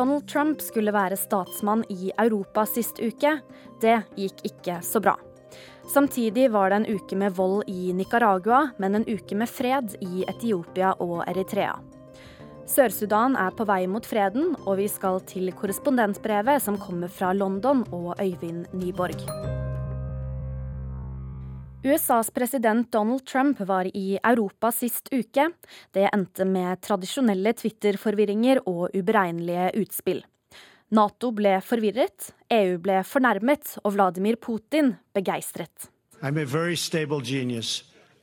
Donald Trump skulle være statsmann i Europa sist uke. Det gikk ikke så bra. Samtidig var det en uke med vold i Nicaragua, men en uke med fred i Etiopia og Eritrea. Sør-Sudan er på vei mot freden, og vi skal til korrespondentbrevet som kommer fra London og Øyvind Nyborg. USAs president Donald Trump var i Europa sist uke. Det endte med tradisjonelle Twitter-forvirringer og uberegnelige utspill. Nato ble forvirret, EU ble fornærmet og Vladimir Putin begeistret.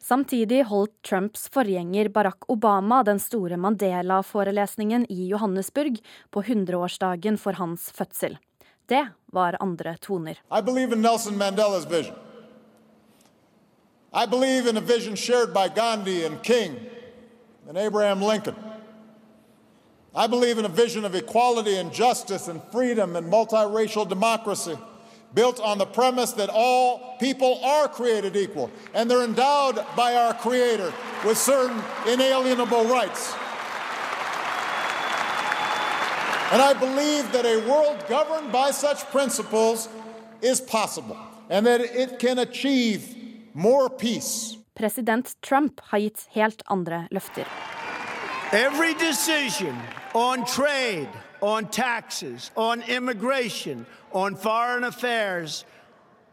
Samtidig holdt Trumps forgjenger Barack Obama den store Mandela-forelesningen i Johannesburg på 100-årsdagen for hans fødsel. Det var andre toner. I believe in Nelson Mandelas vision. I believe in a vision shared by Gandhi and King and Abraham Lincoln. I believe in a vision of equality and justice and freedom and multiracial democracy built on the premise that all people are created equal and they're endowed by our Creator with certain inalienable rights. And I believe that a world governed by such principles is possible and that it can achieve More peace. President Trump har gitt helt andre løfter. Every decision on trade, on taxes, on immigration, on foreign affairs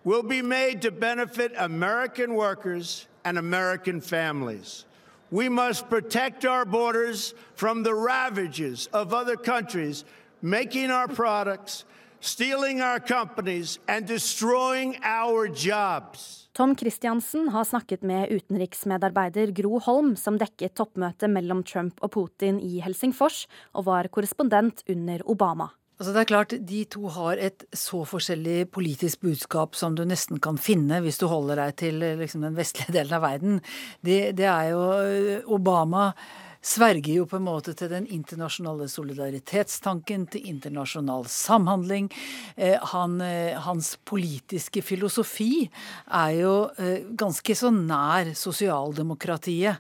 will be made to benefit American workers and American families. We must protect our borders from the ravages of other countries making our products, stealing our companies, and destroying our jobs. Tom Christiansen har snakket med utenriksmedarbeider Gro Holm, som dekket toppmøtet mellom Trump og Putin i Helsingfors, og var korrespondent under Obama. Altså det er klart, De to har et så forskjellig politisk budskap som du nesten kan finne hvis du holder deg til liksom, den vestlige delen av verden. Det, det er jo Obama sverger jo på en måte til den internasjonale solidaritetstanken, til internasjonal samhandling. Eh, han, eh, hans politiske filosofi er jo eh, ganske så nær sosialdemokratiet,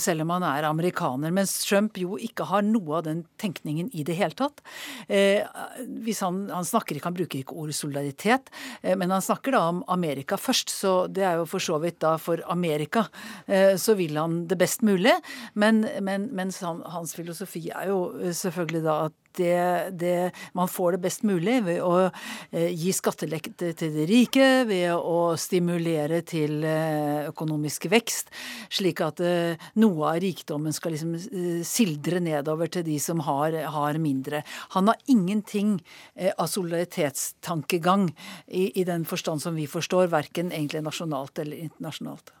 selv om han er amerikaner. Mens Trump jo ikke har noe av den tenkningen i det hele tatt. Han, han snakker ikke, han bruker ikke ordet solidaritet, men han snakker da om Amerika først. Så det er jo for så vidt da for Amerika så vil han det best mulig. men men, mens han, hans filosofi er jo eh, selvfølgelig da at det, det, man får det best mulig ved å eh, gi skattelette til de rike, ved å stimulere til eh, økonomisk vekst, slik at noe av rikdommen skal liksom sildre nedover til de som har, har mindre. Han har ingenting av solidaritetstankegang i, i den forstand som vi forstår, verken egentlig nasjonalt eller internasjonalt.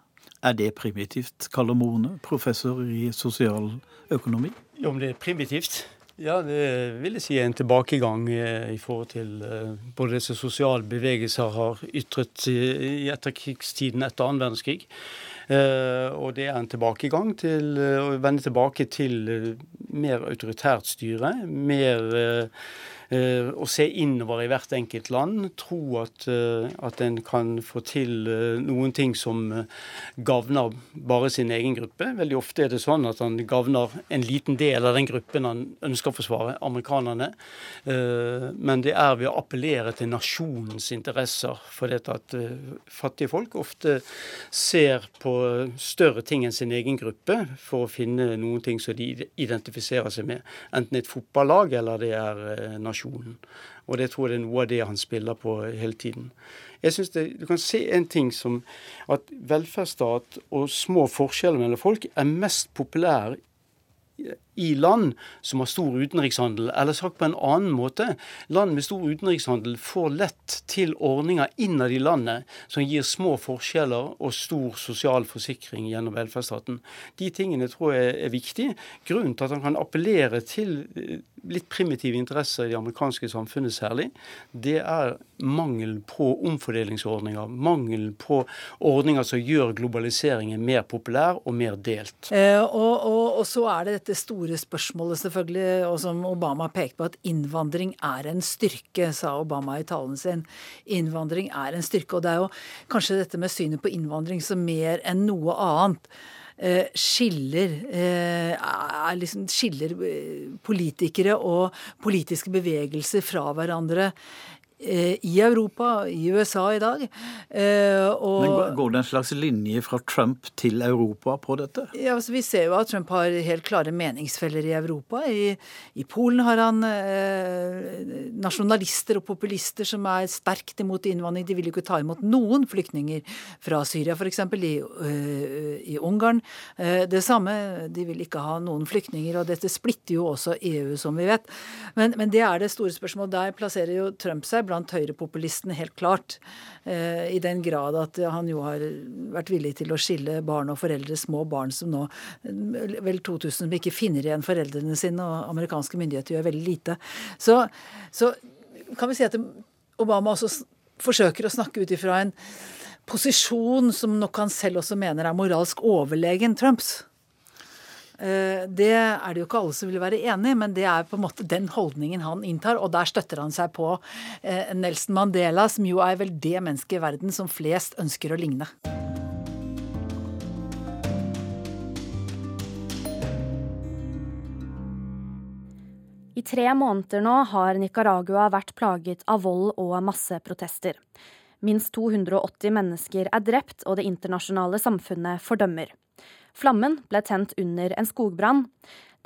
Er det primitivt, kaller Mone, professor i sosialøkonomi? Jo, om det er primitivt? Ja, det vil jeg si er en tilbakegang eh, i forhold til både både disse sosiale bevegelser har ytret i etterkrigstiden etter annen verdenskrig. Eh, og det er en tilbakegang til å vende tilbake til mer autoritært styre. Mer Eh, å se innover i hvert enkelt land. Tro at, eh, at en kan få til eh, noen ting som gagner bare sin egen gruppe. Veldig ofte er det sånn at han gagner en liten del av den gruppen han ønsker å forsvare, amerikanerne. Men det er ved å appellere til nasjonens interesser. For dette at fattige folk ofte ser på større ting enn sin egen gruppe for å finne noen ting som de identifiserer seg med. Enten et fotballag eller det er nasjonen nasjonen. Og det tror jeg det er noe av det han spiller på hele tiden. Jeg synes det, Du kan se en ting som at velferdsstat og små forskjeller mellom folk er mest populær i land som har stor utenrikshandel. Eller sagt på en annen måte, land med stor utenrikshandel får lett til ordninger innad i landet som gir små forskjeller og stor sosial forsikring gjennom velferdsstaten. De tingene tror jeg er viktig. Grunnen til at han kan appellere til eh, litt primitive interesser i det amerikanske samfunnet særlig, det er mangelen på omfordelingsordninger. Mangelen på ordninger som gjør globaliseringen mer populær og mer delt. Eh, og, og, og så er det dette store store spørsmålet, selvfølgelig, og som Obama pekte på, at innvandring er en styrke, sa Obama i talen sin. Innvandring er en styrke. Og det er jo kanskje dette med synet på innvandring som mer enn noe annet eh, skiller, liksom skiller politikere og politiske bevegelser fra hverandre Eh, i Europa, i USA i dag. Eh, og, Men Går det en slags linje fra Trump til Europa på dette? Ja, altså Vi ser jo at Trump har helt klare meningsfeller i Europa. I, i Polen har han eh, nasjonalister og populister som er sterkt imot innvandring. De vil jo ikke ta imot noen flyktninger fra Syria, f.eks. I, uh, i Ungarn. Det samme, de vil ikke ha noen flyktninger. Og dette splitter jo også EU, som vi vet. Men, men det er det store spørsmålet. Der plasserer jo Trump seg blant høyrepopulistene, helt klart. Eh, I den grad at han jo har vært villig til å skille barn og foreldre, små barn som nå vel 2000 som ikke finner igjen foreldrene sine, og amerikanske myndigheter gjør veldig lite. Så, så kan vi si at Obama også forsøker å snakke ut ifra en posisjon som nok han selv også mener er moralsk overlegen Trumps. Eh, det er det jo ikke alle som vil være enig i, men det er på en måte den holdningen han inntar. Og der støtter han seg på eh, Nelson Mandela, som jo er vel det mennesket i verden som flest ønsker å ligne. I tre måneder nå har Nicaragua vært plaget av vold og masseprotester. Minst 280 mennesker er drept, og det internasjonale samfunnet fordømmer. Flammen ble tent under en skogbrann.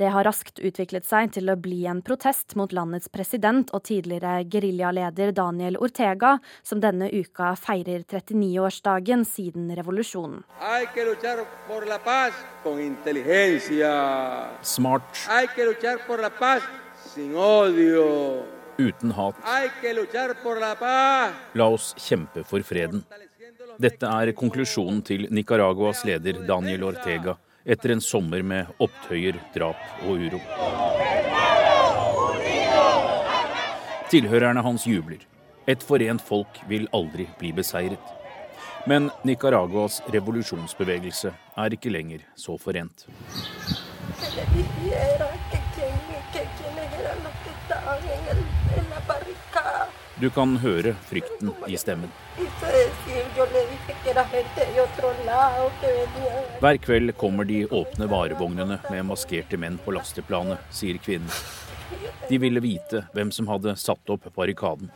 Det har raskt utviklet seg til å bli en protest mot landets president og tidligere geriljaleder Daniel Ortega, som denne uka feirer 39-årsdagen siden revolusjonen. Smart. Uten hat. La oss kjempe for freden. Dette er konklusjonen til Nicaraguas leder Daniel Ortega etter en sommer med opptøyer, drap og uro. Tilhørerne hans jubler. Et forent folk vil aldri bli beseiret. Men Nicaraguas revolusjonsbevegelse er ikke lenger så forent. Du kan høre frykten i stemmen. Hver kveld kommer de åpne varevognene med maskerte menn på lasteplanet, sier kvinnen. De ville vite hvem som hadde satt opp barrikaden.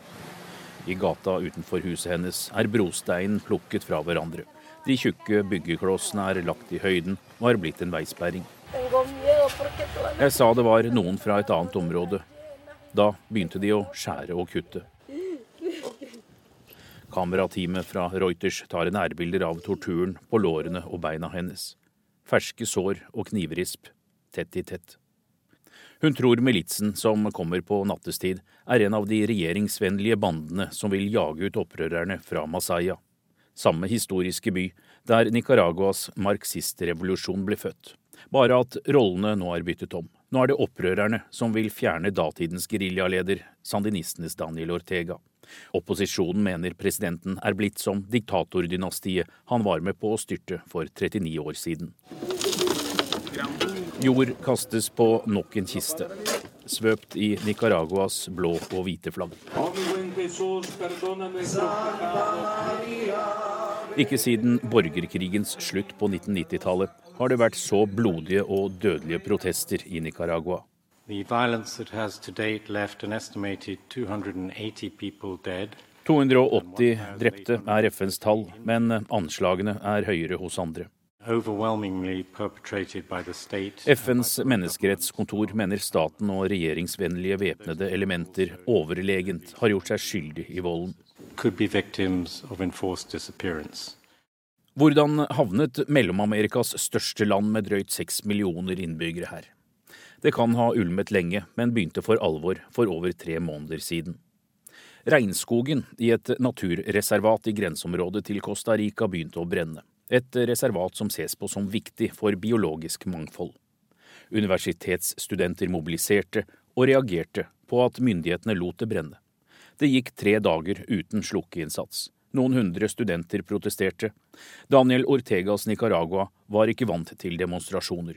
I gata utenfor huset hennes er brosteinen plukket fra hverandre. De tjukke byggeklossene er lagt i høyden og har blitt en veisperring. Jeg sa det var noen fra et annet område. Da begynte de å skjære og kutte. Kamerateamet fra Reuters tar nærbilder av torturen på lårene og beina hennes. Ferske sår og knivrisp, tett i tett. Hun tror militsen som kommer på nattestid, er en av de regjeringsvennlige bandene som vil jage ut opprørerne fra Masaya, samme historiske by der Nicaraguas marxistrevolusjon ble født. Bare at rollene nå er byttet om. Nå er det opprørerne som vil fjerne datidens geriljaleder, sandinistenes Daniel Ortega. Opposisjonen mener presidenten er blitt som diktatordynastiet han var med på å styrte for 39 år siden. Jord kastes på nok en kiste, svøpt i Nicaraguas blå og hvite flagg. Ikke siden borgerkrigens slutt på 1990-tallet har det vært så blodige og dødelige protester i Nicaragua. The violence that has to date left an estimated 280 people dead. 280 drepte er FNs tall, men anslagene er høyere hos andre. FNs menneskerettskontor mener staten og regjeringsvennlige væpnede elementer overlegent har gjort seg skyldig i volden. Hvordan havnet Mellom-Amerikas største land med drøyt seks millioner innbyggere her? Det kan ha ulmet lenge, men begynte for alvor for over tre måneder siden. Regnskogen i et naturreservat i grenseområdet til Costa Rica begynte å brenne. Et reservat som ses på som viktig for biologisk mangfold. Universitetsstudenter mobiliserte og reagerte på at myndighetene lot det brenne. Det gikk tre dager uten slukkeinnsats. Noen hundre studenter protesterte. Daniel Ortegas Nicaragua var ikke vant til demonstrasjoner.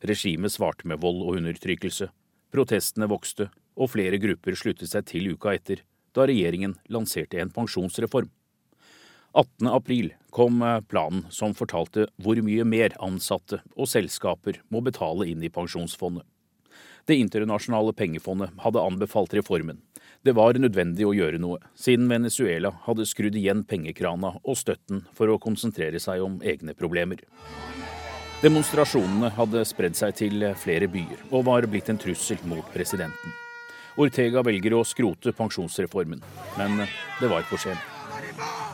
Regimet svarte med vold og undertrykkelse. Protestene vokste, og flere grupper sluttet seg til uka etter, da regjeringen lanserte en pensjonsreform. 18.4 kom eh, planen som fortalte hvor mye mer ansatte og selskaper må betale inn i pensjonsfondet. Det internasjonale pengefondet hadde anbefalt reformen. Det var nødvendig å gjøre noe, siden Venezuela hadde skrudd igjen pengekrana og støtten for å konsentrere seg om egne problemer. Demonstrasjonene hadde spredd seg til flere byer og var blitt en trussel mot presidenten. Ortega velger å skrote pensjonsreformen, men det var for sent.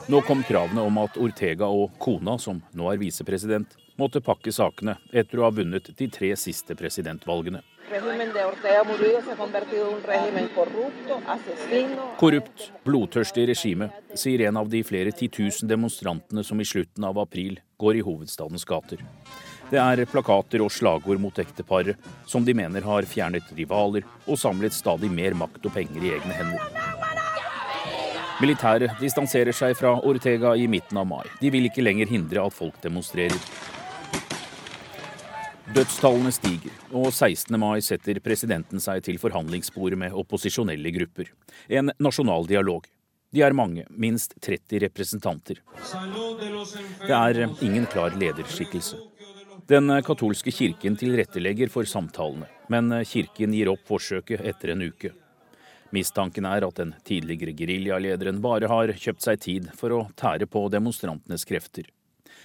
Nå kom kravene om at Ortega og kona, som nå er visepresident, måtte pakke sakene etter å ha vunnet de tre siste presidentvalgene. Korrupt, blodtørstig regime, sier en av de flere titusen demonstrantene som i slutten av april går i hovedstadens gater. Det er plakater og slagord mot ekteparet, som de mener har fjernet rivaler og samlet stadig mer makt og penger i egne hender. Militæret distanserer seg fra Ortega i midten av mai. De vil ikke lenger hindre at folk demonstrerer. Dødstallene stiger, og 16. mai setter presidenten seg til forhandlingsbordet med opposisjonelle grupper. En nasjonal dialog. De er mange, minst 30 representanter. Det er ingen klar lederskikkelse. Den katolske kirken tilrettelegger for samtalene, men kirken gir opp forsøket etter en uke. Mistanken er at den tidligere geriljalederen bare har kjøpt seg tid for å tære på demonstrantenes krefter.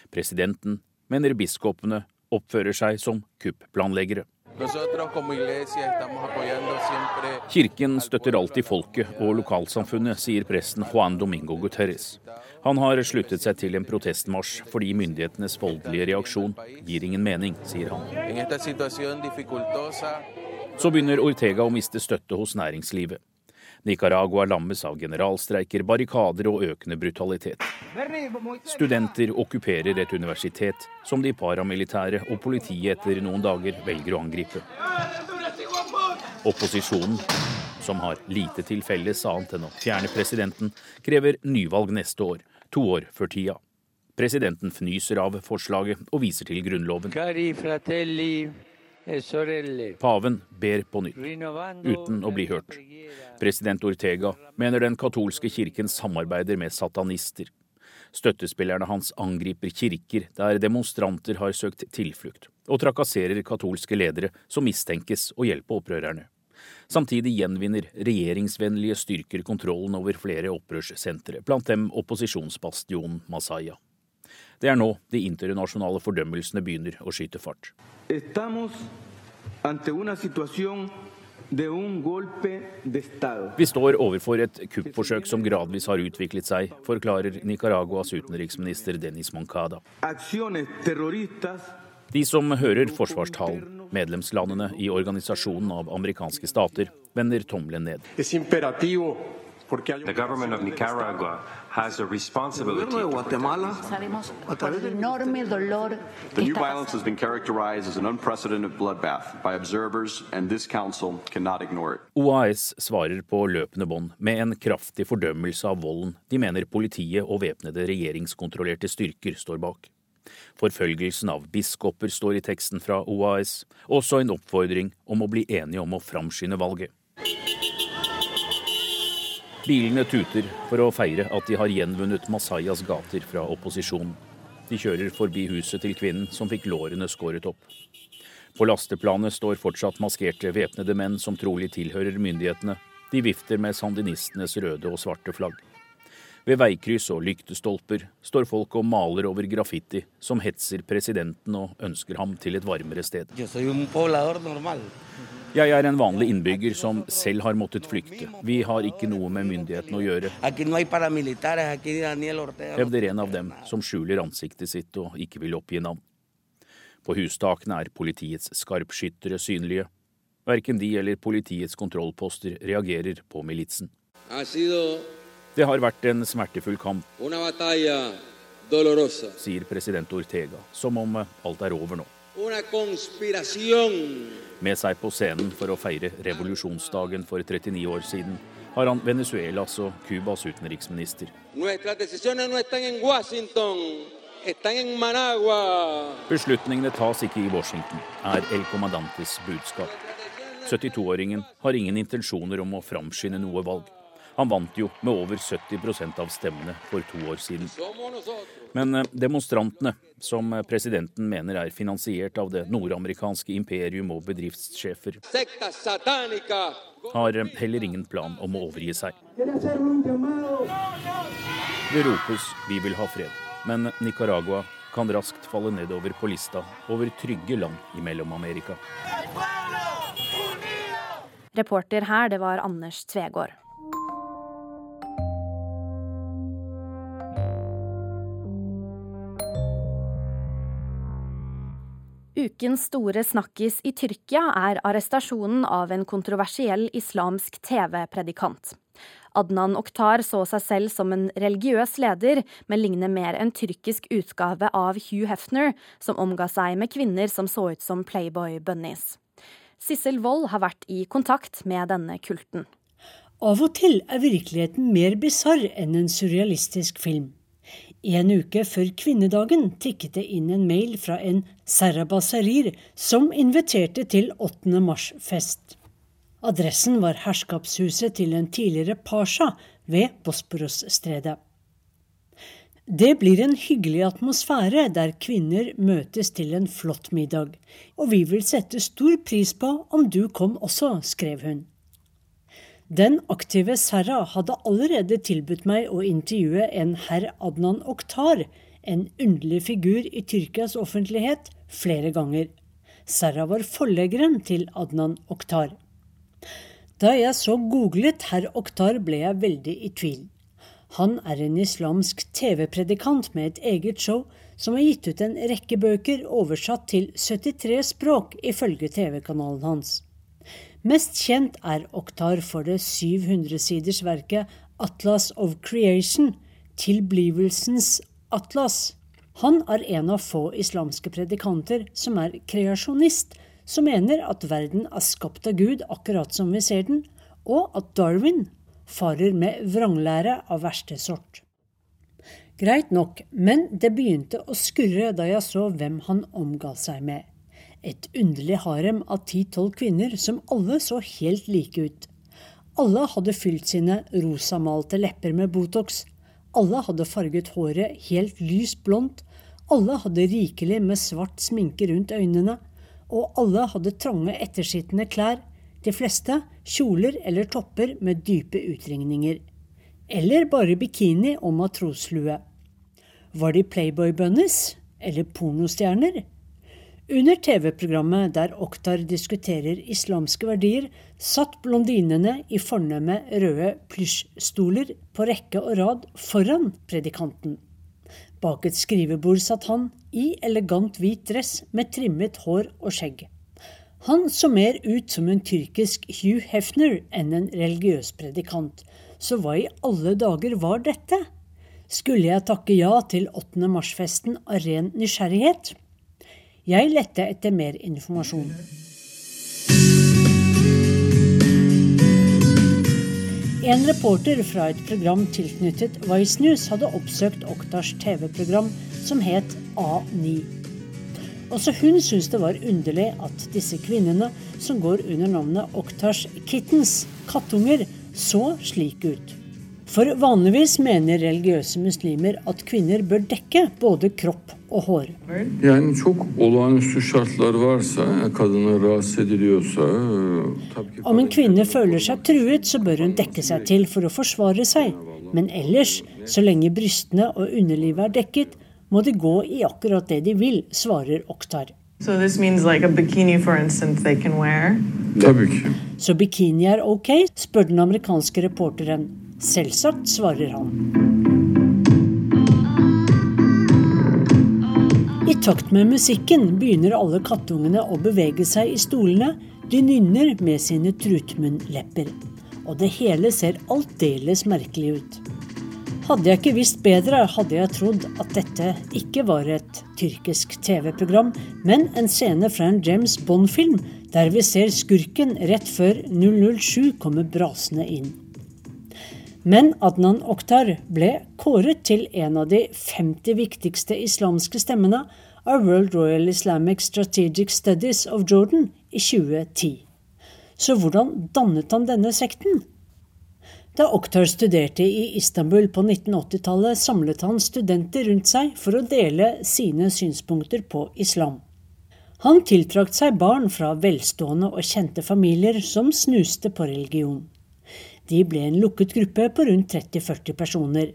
Presidenten mener biskopene oppfører seg som kupplanleggere. Kirken støtter alltid folket og lokalsamfunnet, sier presten Juan Domingo Guterres. Han har sluttet seg til en protestmarsj fordi myndighetenes voldelige reaksjon gir ingen mening, sier han. Så begynner Ortega å miste støtte hos næringslivet. Nicaragua lammes av generalstreiker, barrikader og økende brutalitet. Studenter okkuperer et universitet som de paramilitære og politiet etter noen dager velger å angripe. Opposisjonen, som har lite til felles annet enn å fjerne presidenten, krever nyvalg neste år, to år før tida. Presidenten fnyser av forslaget og viser til Grunnloven. Paven ber på nytt, uten å bli hørt. President Ortega mener den katolske kirken samarbeider med satanister. Støttespillerne hans angriper kirker der demonstranter har søkt tilflukt, og trakasserer katolske ledere som mistenkes å hjelpe opprørerne. Samtidig gjenvinner regjeringsvennlige styrker kontrollen over flere opprørssentre, blant dem opposisjonsbastionen Masaya. Det er nå de internasjonale fordømmelsene begynner å skyte fart. Vi står overfor et kuppforsøk som gradvis har utviklet seg, forklarer Nicaraguas utenriksminister Denis Moncada. De som hører forsvarstalen, medlemslandene i organisasjonen av amerikanske stater, vender tommelen ned. The government of Nicaragua has a responsibility. The new violence has been characterized as an unprecedented bloodbath by observers, and this council cannot ignore it. OAS svarer på løpende bånd med en kraftig fordømmelse av volden de mener politiet og væpnede regjeringskontrollerte styrker står bak. Forfølgelsen av biskoper står i teksten fra OAS, også en oppfordring om å bli enige om å framskynde valget. Bilene tuter for å feire at de har gjenvunnet Masayas gater fra opposisjonen. De kjører forbi huset til kvinnen som fikk lårene skåret opp. På lasteplanet står fortsatt maskerte væpnede menn som trolig tilhører myndighetene. De vifter med sandinistenes røde og svarte flagg. Ved veikryss og lyktestolper står folk og maler over graffiti som hetser presidenten og ønsker ham til et varmere sted. Jeg er en vanlig innbygger som selv har måttet flykte. Vi har ikke noe med myndighetene å gjøre. Hevder en av dem som skjuler ansiktet sitt og ikke vil oppgi navn. På hustakene er politiets skarpskyttere synlige. Verken de eller politiets kontrollposter reagerer på militsen. Det har vært en smertefull kamp, sier president Ortega, som om alt er over nå. Med seg på scenen for å feire revolusjonsdagen for 39 år siden har han Venezuelas og Cubas utenriksminister. Beslutningene tas ikke i Washington, er El Comandantes budskap. 72-åringen har ingen intensjoner om å framskynde noe valg. Han vant jo med over 70% av stemmene for to år siden. Men eh, demonstrantene, som presidenten mener er finansiert av det nordamerikanske imperium og bedriftssjefer, har heller ingen plan om å overgi seg. Det ropes 'vi vil ha fred', men Nicaragua kan raskt falle nedover på lista over trygge land i Mellom-Amerika. Reporter her, det var Anders Tvegård. Ukens store snakkis i Tyrkia er arrestasjonen av en kontroversiell islamsk TV-predikant. Adnan Oktar så seg selv som en religiøs leder, men ligner mer en tyrkisk utgave av Hugh Hefner, som omga seg med kvinner som så ut som Playboy-bunnies. Sissel Wold har vært i kontakt med denne kulten. Av og til er virkeligheten mer bisarr enn en surrealistisk film. En uke før kvinnedagen tikket det inn en mail fra en Sarabassarir som inviterte til 8. mars-fest. Adressen var herskapshuset til en tidligere pasha ved Bosporosstredet. Det blir en hyggelig atmosfære der kvinner møtes til en flott middag, og vi vil sette stor pris på om du kom også, skrev hun. Den aktive Serra hadde allerede tilbudt meg å intervjue en herr Adnan Oktar, en underlig figur i Tyrkias offentlighet, flere ganger. Serra var forleggeren til Adnan Oktar. Da jeg så googlet herr Oktar, ble jeg veldig i tvil. Han er en islamsk TV-predikant med et eget show som har gitt ut en rekke bøker oversatt til 73 språk, ifølge TV-kanalen hans. Mest kjent er Oktar for det 700-siders verket Atlas of Creation, tilblivelsens atlas. Han er en av få islamske predikanter som er kreasjonist, som mener at verden er skapt av Gud akkurat som vi ser den, og at Darwin farer med vranglære av verste sort. Greit nok, men det begynte å skurre da jeg så hvem han omga seg med. Et underlig harem av ti-tolv kvinner som alle så helt like ut. Alle hadde fylt sine rosamalte lepper med Botox. Alle hadde farget håret helt lyst blondt. Alle hadde rikelig med svart sminke rundt øynene. Og alle hadde trange, ettersittende klær. De fleste kjoler eller topper med dype utringninger. Eller bare bikini og matroslue. Var de Playboy-bunnies? Eller pornostjerner? Under TV-programmet der Oktar diskuterer islamske verdier, satt blondinene i fornemme røde plysjstoler på rekke og rad foran predikanten. Bak et skrivebord satt han, i elegant hvit dress med trimmet hår og skjegg. Han så mer ut som en tyrkisk Hugh Hefner enn en religiøs predikant. Så hva i alle dager var dette? Skulle jeg takke ja til 8. mars-festen av ren nysgjerrighet? Jeg lette etter mer informasjon. En reporter fra et program tilknyttet Vice News hadde oppsøkt Oktars TV-program som het A9. Også hun syntes det var underlig at disse kvinnene, som går under navnet Oktars Kittens, kattunger, så slik ut. For vanligvis mener religiøse muslimer at kvinner bør dekke både kropp og hår. Ediliyorsa Om en kvinne føler seg truet, så bør hun dekke seg til for å forsvare seg. Men ellers, så lenge brystene og underlivet er dekket, må de gå i akkurat det de vil, svarer Oktar. So this means like a bikini, for instance, they can wear? Så bikini er ok, spør den amerikanske reporteren. Selvsagt, svarer han. I takt med musikken begynner alle kattungene å bevege seg i stolene. De nynner med sine trutmunnlepper. Og det hele ser aldeles merkelig ut. Hadde jeg ikke visst bedre, hadde jeg trodd at dette ikke var et tyrkisk TV-program, men en scene fra en James Bond-film, der vi ser skurken rett før 007 kommer brasende inn. Men Adnan Oktar ble kåret til en av de 50 viktigste islamske stemmene av World Royal Islamic Strategic Studies of Jordan i 2010. Så hvordan dannet han denne sekten? Da Oktar studerte i Istanbul på 1980-tallet, samlet han studenter rundt seg for å dele sine synspunkter på islam. Han tiltrakk seg barn fra velstående og kjente familier som snuste på religion. De ble en lukket gruppe på rundt 30-40 personer.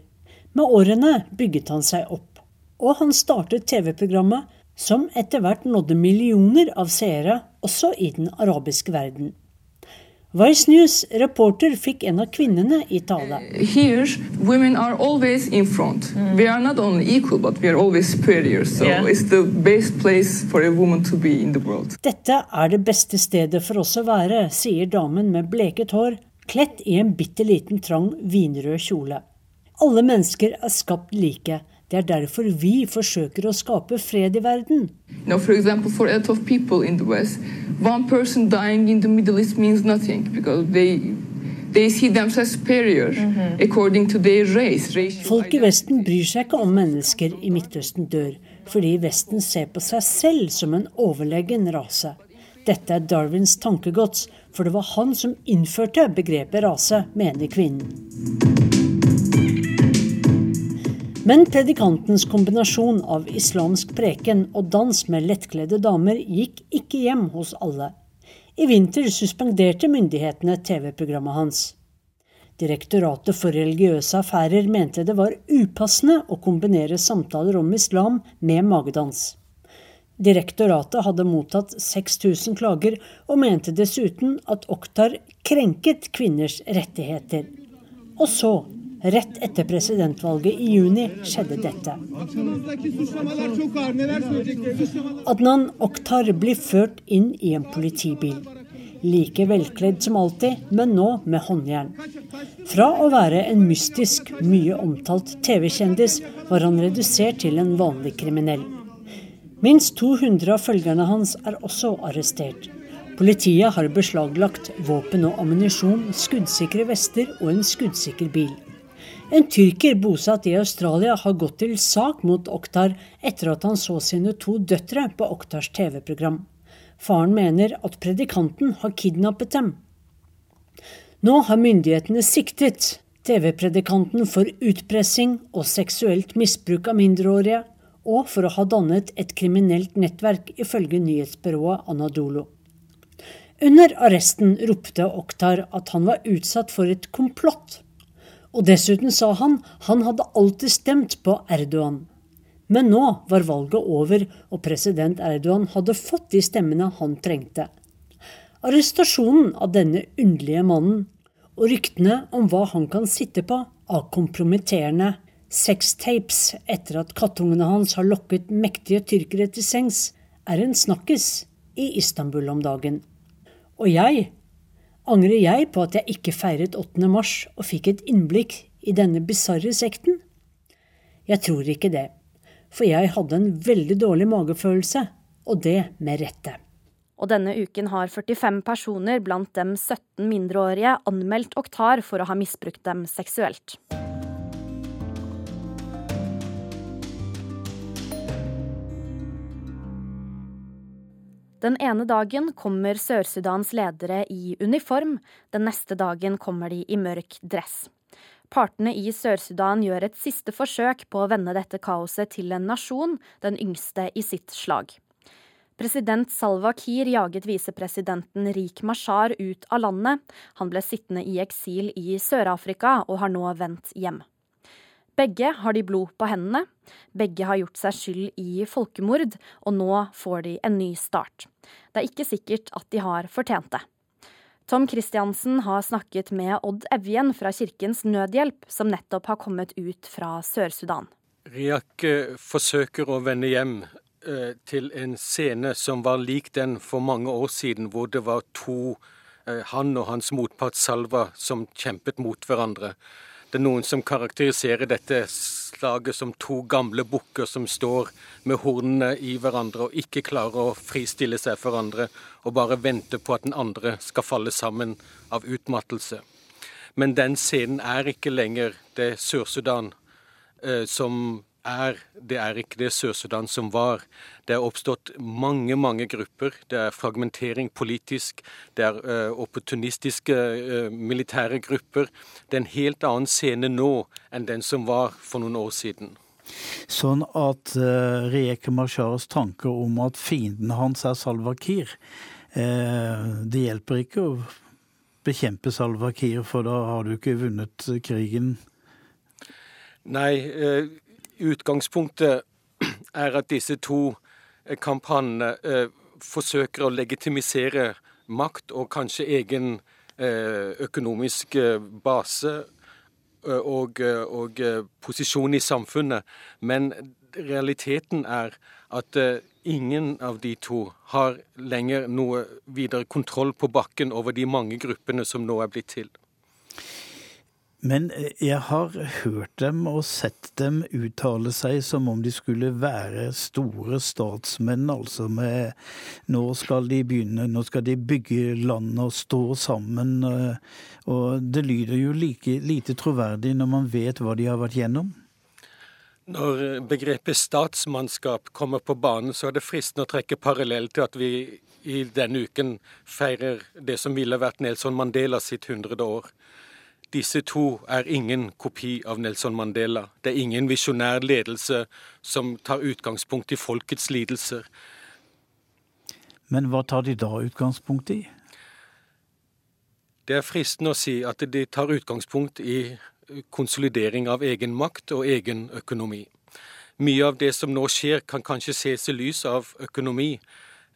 Med årene bygget han seg opp, og han startet TV-programmet som etter hvert nådde millioner av seere også i den arabiske verden. Vice News reporter fikk en av kvinnene i tale. Here, women are always in front. Mm. We are not only equal, but we are always superior. So yeah. it's the best place for a woman to be in the world. Dette er det beste stedet for oss å være, sier damen med bleket hår, kledt i en bitte liten trang vinrød kjole. Alle mennesker er skapt like. Det er derfor vi forsøker å skape fred i verden. Now, for example, for a lot of people in the West, one person dying in the Middle East means nothing because they mhm. Folk i Vesten bryr seg ikke om mennesker i Midtøsten dør, fordi Vesten ser på seg selv som en overlegen rase. Dette er Darwins tankegods, for det var han som innførte begrepet rase, mener kvinnen. Men predikantens kombinasjon av islamsk preken og dans med lettkledde damer gikk ikke hjem hos alle. I vinter suspenderte myndighetene TV-programmet hans. Direktoratet for religiøse affærer mente det var upassende å kombinere samtaler om islam med magedans. Direktoratet hadde mottatt 6000 klager, og mente dessuten at Oktar krenket kvinners rettigheter. Og så Rett etter presidentvalget i juni skjedde dette. Adnan Oktar blir ført inn i en politibil. Like velkledd som alltid, men nå med håndjern. Fra å være en mystisk, mye omtalt TV-kjendis, var han redusert til en vanlig kriminell. Minst 200 av følgerne hans er også arrestert. Politiet har beslaglagt våpen og ammunisjon, skuddsikre vester og en skuddsikker bil. En tyrker bosatt i Australia har gått til sak mot Oktar etter at han så sine to døtre på Oktars TV-program. Faren mener at predikanten har kidnappet dem. Nå har myndighetene siktet TV-predikanten for utpressing og seksuelt misbruk av mindreårige, og for å ha dannet et kriminelt nettverk, ifølge nyhetsbyrået Anadolo. Under arresten ropte Oktar at han var utsatt for et komplott og dessuten sa han han hadde alltid stemt på Erdogan. Men nå var valget over, og president Erdogan hadde fått de stemmene han trengte. Arrestasjonen av denne underlige mannen, og ryktene om hva han kan sitte på av kompromitterende sextapes etter at kattungene hans har lokket mektige tyrkere til sengs, er en snakkis i Istanbul om dagen. Og jeg Angrer jeg på at jeg ikke feiret 8. mars og fikk et innblikk i denne bisarre sekten? Jeg tror ikke det, for jeg hadde en veldig dårlig magefølelse, og det med rette. Og denne uken har 45 personer, blant dem 17 mindreårige, anmeldt Oktar for å ha misbrukt dem seksuelt. Den ene dagen kommer Sør-Sudans ledere i uniform, den neste dagen kommer de i mørk dress. Partene i Sør-Sudan gjør et siste forsøk på å vende dette kaoset til en nasjon, den yngste i sitt slag. President Salva Kiir jaget visepresidenten Rik Mashar ut av landet. Han ble sittende i eksil i Sør-Afrika og har nå vendt hjem. Begge har de blod på hendene. Begge har gjort seg skyld i folkemord, og nå får de en ny start. Det er ikke sikkert at de har fortjent det. Tom Christiansen har snakket med Odd Evjen fra Kirkens Nødhjelp, som nettopp har kommet ut fra Sør-Sudan. Riak eh, forsøker å vende hjem eh, til en scene som var lik den for mange år siden, hvor det var to, eh, han og hans motpart Salva, som kjempet mot hverandre. Det er noen som karakteriserer dette slaget som to gamle bukker som står med hornene i hverandre og ikke klarer å fristille seg for hverandre, og bare venter på at den andre skal falle sammen av utmattelse. Men den scenen er ikke lenger det Sør-Sudan eh, som er, det er ikke det Sør-Sudan som var. Det er oppstått mange, mange grupper. Det er fragmentering politisk, det er uh, opportunistiske uh, militære grupper. Det er en helt annen scene nå enn den som var for noen år siden. Sånn at uh, Riek Masharas tanker om at fienden hans er Salwa Kiir, uh, det hjelper ikke å bekjempe Salwa Kiir, for da har du ikke vunnet krigen? Nei, utgangspunktet er at disse to kampanjene forsøker å legitimisere makt og kanskje egen økonomisk base og, og posisjon i samfunnet. Men realiteten er at ingen av de to har lenger noe videre kontroll på bakken over de mange gruppene som nå er blitt til. Men jeg har hørt dem og sett dem uttale seg som om de skulle være store statsmenn, altså med Nå skal de begynne, nå skal de bygge landet og stå sammen. Og det lyder jo like lite troverdig når man vet hva de har vært gjennom. Når begrepet statsmannskap kommer på banen, så er det fristende å trekke parallell til at vi i denne uken feirer det som ville vært Nelson Mandela sitt hundrede år. Disse to er ingen kopi av Nelson Mandela. Det er ingen visjonær ledelse som tar utgangspunkt i folkets lidelser. Men hva tar de da utgangspunkt i? Det er fristende å si at de tar utgangspunkt i konsolidering av egen makt og egen økonomi. Mye av det som nå skjer, kan kanskje ses i lys av økonomi.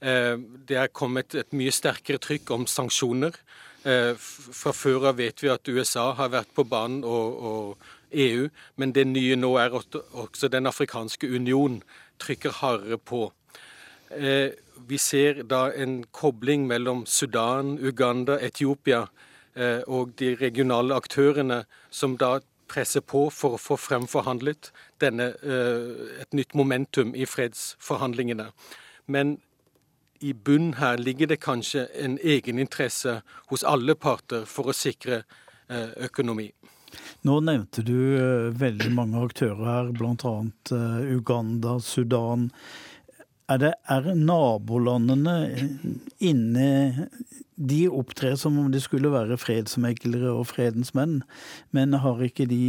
Eh, det er kommet et mye sterkere trykk om sanksjoner. Eh, fra før av vet vi at USA har vært på banen og, og, EU, men det nye nå er at også Den afrikanske union trykker hardere på. Eh, vi ser da en kobling mellom Sudan, Uganda, Etiopia eh, og de regionale aktørene som da presser på for å få fremforhandlet denne, et nytt momentum i fredsforhandlingene. Men i bunn her ligger det kanskje en egeninteresse hos alle parter for å sikre eh, økonomi. Nå nevnte du eh, veldig mange aktører her, bl.a. Eh, Uganda, Sudan. Er, det, er nabolandene inne De opptrer som om de skulle være fredsmeglere og fredens menn, men har ikke de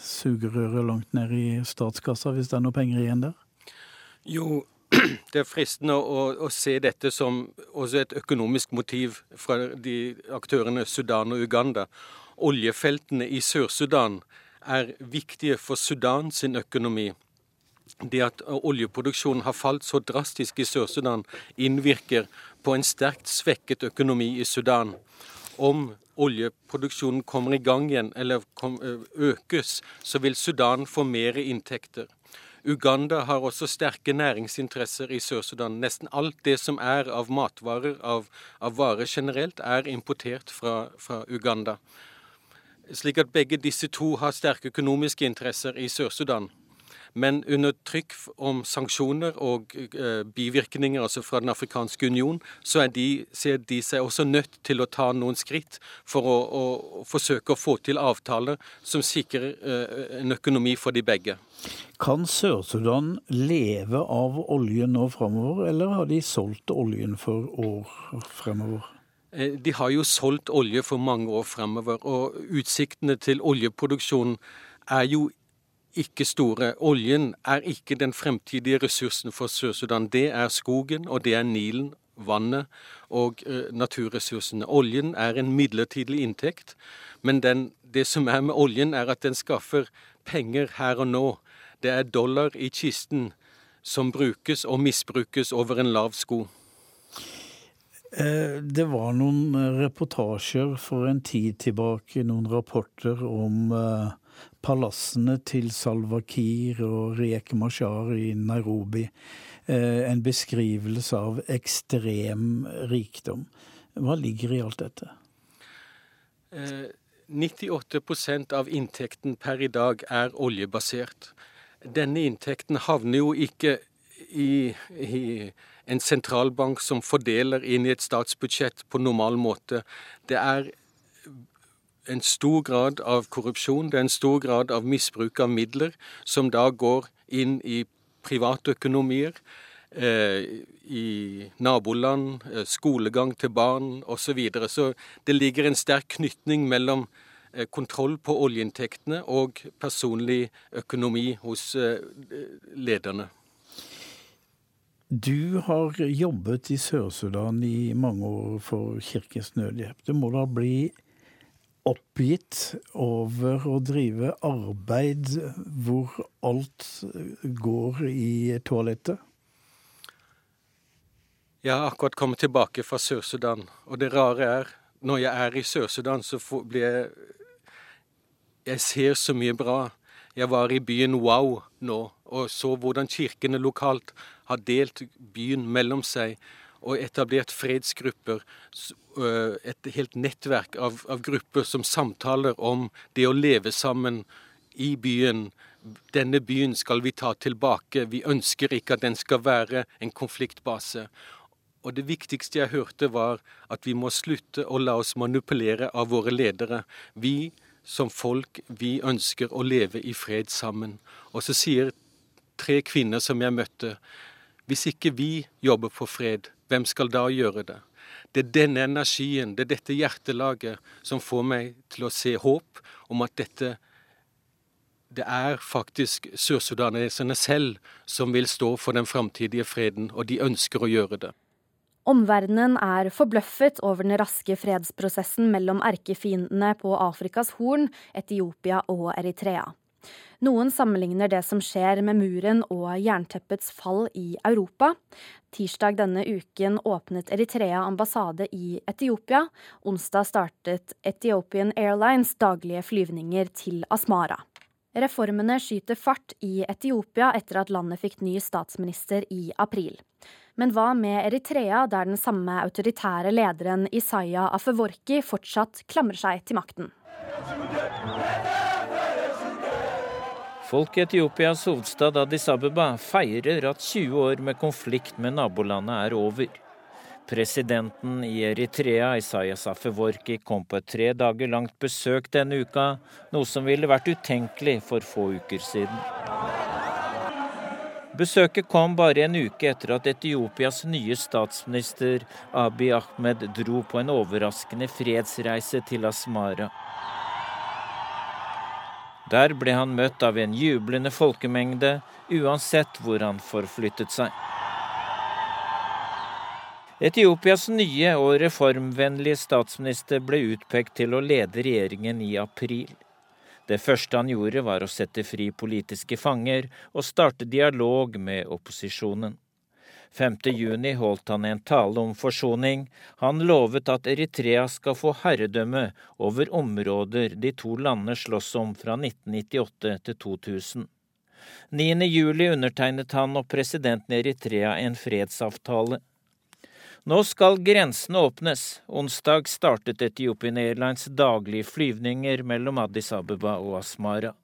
sugerøret langt ned i statskassa hvis det er noe penger igjen der? Jo, det er fristende å, å, se dette som også et økonomisk motiv fra de aktørene Sudan og Uganda. Oljefeltene i Sør-Sudan er viktige for Sudan sin økonomi. Det at oljeproduksjonen har falt så drastisk i Sør-Sudan, innvirker på en sterkt svekket økonomi i Sudan. Om oljeproduksjonen kommer i gang igjen eller økes, så vil Sudan få mer inntekter. Uganda har også sterke næringsinteresser i Sør-Sudan. Nesten alt det som er av matvarer, av, av varer generelt, er importert fra, fra Uganda. Slik at begge disse to har sterke økonomiske interesser i Sør-Sudan. Men under trykk om sanksjoner og eh, bivirkninger altså fra Den afrikanske union, så de, ser de seg også nødt til å ta noen skritt for å, å, forsøke å få til avtaler som sikrer eh, en økonomi for de begge. Kan Sør-Sudan leve av oljen nå framover, eller har de solgt oljen for år fremover? Eh, de har jo solgt olje for mange år fremover, og utsiktene til oljeproduksjon er jo ikke store. Oljen er ikke den fremtidige ressursen for Sør-Sudan. Det er skogen, og det er Nilen, vannet og uh, naturressursene. Oljen er en midlertidig inntekt, men den, det som er med oljen, er at den skaffer penger her og nå. Det er dollar i kisten som brukes og misbrukes over en lav sko. Eh, det var noen reportasjer for en tid tilbake, noen rapporter om uh, palassene til Salwa Kiir og Riek Mashar i Nairobi. Eh, en beskrivelse av ekstrem rikdom. Hva ligger i alt dette? 98 eh, av inntekten per i dag er oljebasert. Denne inntekten havner jo ikke i, i, en sentralbank som fordeler inn i et statsbudsjett på normal måte. Det er en stor grad av korrupsjon, det er en stor grad av misbruk av midler, som da går inn i privatøkonomier, eh, i naboland, eh, skolegang til barn osv. Så, videre. så det ligger en sterk knytning mellom eh, kontroll på oljeinntektene og personlig økonomi hos eh, lederne. Du har jobbet i Sør-Sudan i mange år for Kirkens Nødhjelp. Det må da bli oppgitt over å drive arbeid hvor alt går i toalettet? Jeg har akkurat kommet tilbake fra Sør-Sudan, og det rare er når jeg er i Sør-Sudan, så blir jeg Jeg ser så mye bra. Jeg var i byen Wow nå og så hvordan kirkene lokalt har delt byen mellom seg og etablert fredsgrupper, et helt nettverk av, av, grupper som samtaler om det å leve sammen i byen. Denne byen skal vi ta tilbake, vi ønsker ikke at den skal være en konfliktbase. Og det viktigste jeg hørte, var at vi må slutte å la oss manipulere av våre ledere. Vi som folk, vi ønsker å leve i fred sammen. Og så sier tre kvinner som jeg møtte, hvis ikke vi jobber for fred, hvem skal da gjøre det? Det er denne energien, det er dette hjertelaget som får meg til å se håp om at dette det er faktisk sørsudaneserne selv som vil stå for den framtidige freden, og de ønsker å gjøre det. Omverdenen er forbløffet over den raske fredsprosessen mellom erkefiendene på Afrikas Horn, Etiopia og Eritrea. Noen sammenligner det som skjer med muren og jernteppets fall i Europa. Tirsdag denne uken åpnet Eritrea ambassade i Etiopia. Onsdag startet Ethiopian Airlines daglige flyvninger til Asmara. Reformene skyter fart i Etiopia etter at landet fikk ny statsminister i april. Men hva med Eritrea, der den samme autoritære lederen Isaiah Afeworki fortsatt klamrer seg til makten? Folk i Etiopias hovedstad Addis Abeba feirer at 20 år med konflikt med nabolandet er over. Presidenten i Eritrea, Isayas Afeworki, kom på et tre dager langt besøk denne uka, noe som ville vært utenkelig for få uker siden. Besøket kom bare en uke etter at Etiopias nye statsminister Abiy Ahmed dro på en overraskende fredsreise til Asmara. Der ble han møtt av en jublende folkemengde, uansett hvor han forflyttet seg. Etiopias nye og reformvennlige statsminister ble utpekt til å lede regjeringen i april. Det første han gjorde, var å sette fri politiske fanger og starte dialog med opposisjonen. 5.6 holdt han en tale om forsoning. Han lovet at Eritrea skal få herredømme over områder de to landene slåss om fra 1998 til 2000. 9.7 undertegnet han og presidenten i Eritrea en fredsavtale. Nå skal grensene åpnes. Onsdag startet Etiopian Airlines daglige flyvninger mellom Addis Abeba og Asmara.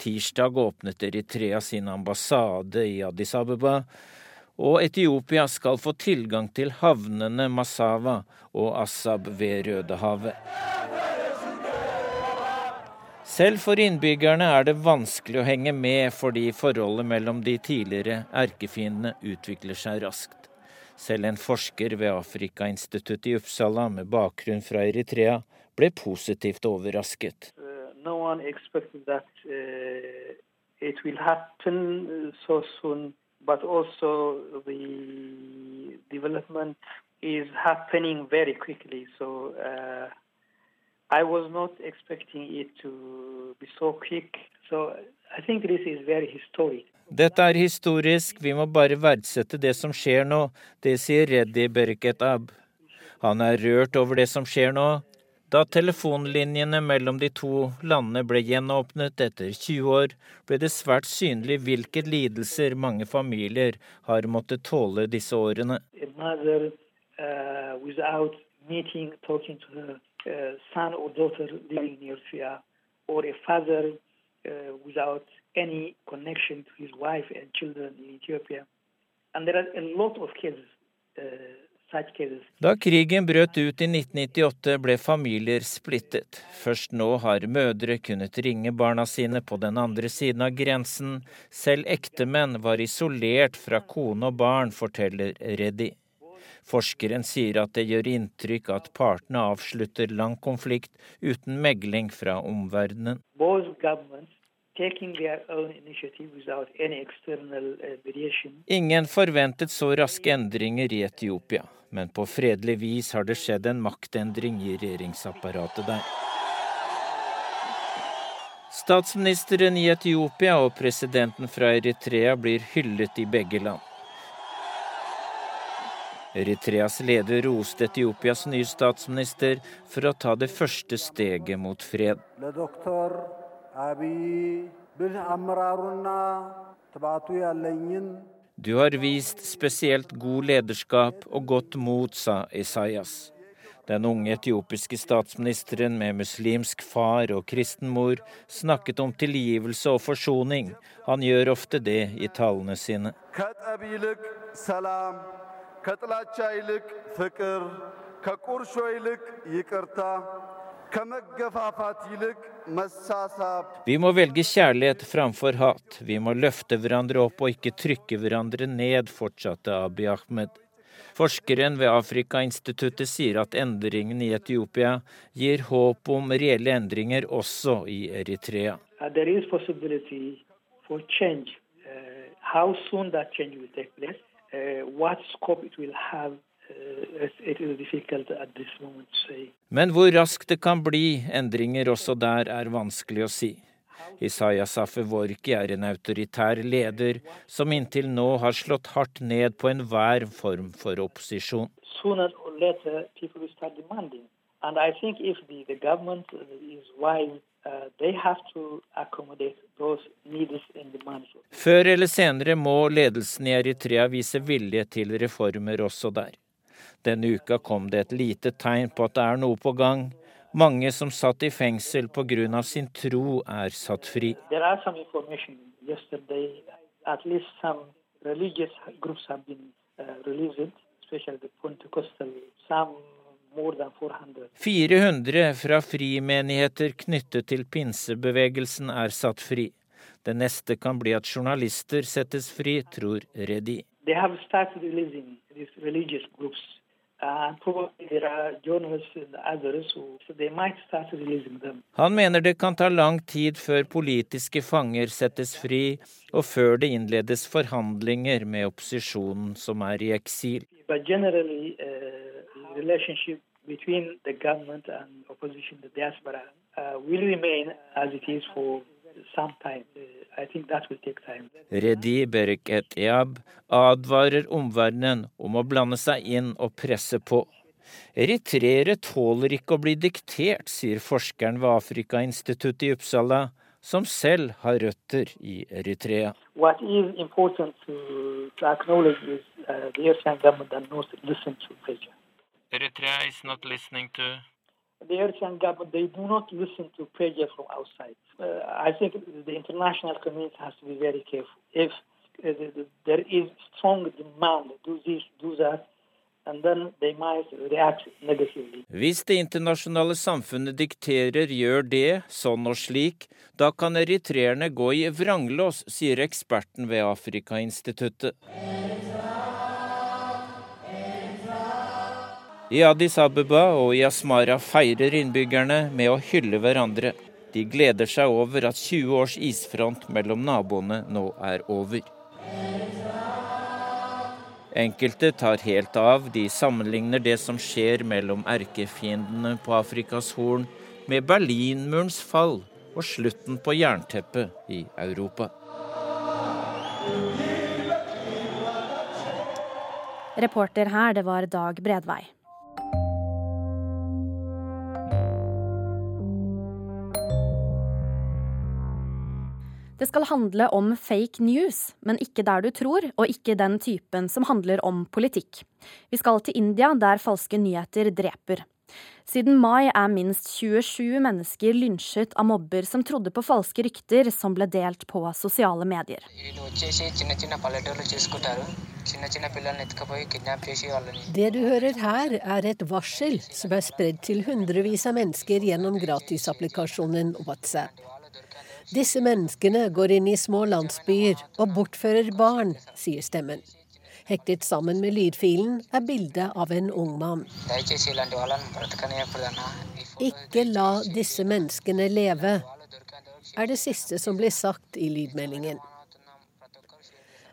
Tirsdag åpnet Eritrea sin ambassade i Addis Abeba og Etiopia skal få tilgang til havnene Massawa og Assab ved Rødehavet. Selv for innbyggerne er det vanskelig å henge med fordi forholdet mellom de tidligere erkefiendene utvikler seg raskt. Selv en forsker ved Afrikainstituttet i Uppsala med bakgrunn fra Eritrea ble positivt overrasket. Uh, no that, uh, happen so soon but also the development is happening very quickly. So uh, I was not expecting it to be so quick. So I think this is very historic. Dette er historisk, vi må bare verdsette det som skjer nå. Det sier Reddy Berketab. Han er rørt over det som skjer nå, da telefonlinjene mellom de to landene ble gjenåpnet etter 20 år, ble det svært synlig hvilke lidelser mange familier har måttet tåle disse årene. Mother, uh, meeting, her, uh, uh, Da krigen brøt ut i 1998 ble familier splittet. Først nå har mødre kunnet ringe barna sine på den andre siden av grensen. Selv ektemenn var isolert fra kone og barn, forteller Reddy. Forskeren sier at det gjør inntrykk at partene avslutter lang konflikt uten megling fra omverdenen. Ingen forventet så raske endringer i Etiopia men på fredelig vis har det skjedd en maktendring i regjeringsapparatet der. Statsministeren i Etiopia og presidenten fra Eritrea blir hyllet i begge land. Eritreas leder roste Etiopias nye statsminister for å ta det første steget mot fred. Du har vist spesielt god lederskap og godt mot, sa Isaias. Den unge etiopiske statsministeren med muslimsk far og kristen mor snakket om tilgivelse og forsoning. Han gjør ofte det i talene sine. Vi må velge kjærlighet framfor hat. Vi må løfte hverandre opp og ikke trykke hverandre ned, fortsatte Abiy Ahmed. Forskeren ved Afrikainstituttet sier at endringen i Etiopia gir håp om reelle endringer også i Eritrea. Uh, there is for change. Uh, how soon that change will take place, uh, what scope it will have men hvor raskt det kan bli endringer også der, er vanskelig å si. Isaias Afeworki er en autoritær leder som inntil nå har slått hardt ned på enhver form for opposisjon. Før eller senere må ledelsen i Eritrea vise vilje til reformer også der. Denne uka kom det et lite tegn på at det er noe på gang. Mange som satt i fengsel pga. sin tro, er satt fri. Some 400 fra frimenigheter knyttet til pinsebevegelsen er satt fri. Det neste kan bli at journalister settes fri, tror Redi. They have started releasing these religious groups han mener det kan ta lang tid før politiske fanger settes fri, og før det innledes forhandlinger med opposisjonen som er i eksil. diaspora, uh, will remain as it is for some time. Redi Bereket Eab advarer omverdenen om å blande seg inn og presse på. Eritreere tåler ikke å bli diktert, sier forskeren ved Afrikainstituttet i Uppsala, som selv har røtter i Eritrea. What is important to, to acknowledge is uh, the Eritrean government that knows to listen to pressure. Eritrea is not listening to the Eritrean government, they do not listen to pressure from outside. Uh, I think the international community has to be very careful. If uh, the, the, there is strong demand, do this, do that, Hvis det internasjonale samfunnet dikterer gjør det, sånn og slik, da kan eritreerne gå i vranglås, sier eksperten ved Afrikainstituttet. I Addis Abeba og i Asmara feirer innbyggerne med å hylle hverandre. De gleder seg over at 20 års isfront mellom naboene nå er over. Enkelte tar helt av. De sammenligner det som skjer mellom erkefiendene på Afrikas Horn, med Berlinmurens fall og slutten på jernteppet i Europa. Reporter her, det var Dag Bredvei. Det skal handle om fake news, men ikke der du tror, og ikke den typen som handler om politikk. Vi skal til India, der falske nyheter dreper. Siden mai er minst 27 mennesker lynsjet av mobber som trodde på falske rykter som ble delt på sosiale medier. Det du hører her, er et varsel som er spredd til hundrevis av mennesker gjennom gratisapplikasjonen WhatsApp. Disse menneskene går inn i små landsbyer og bortfører barn, sier stemmen. Hektet sammen med lydfilen er bildet av en ung mann. Ikke la disse menneskene leve, er det siste som blir sagt i lydmeldingen.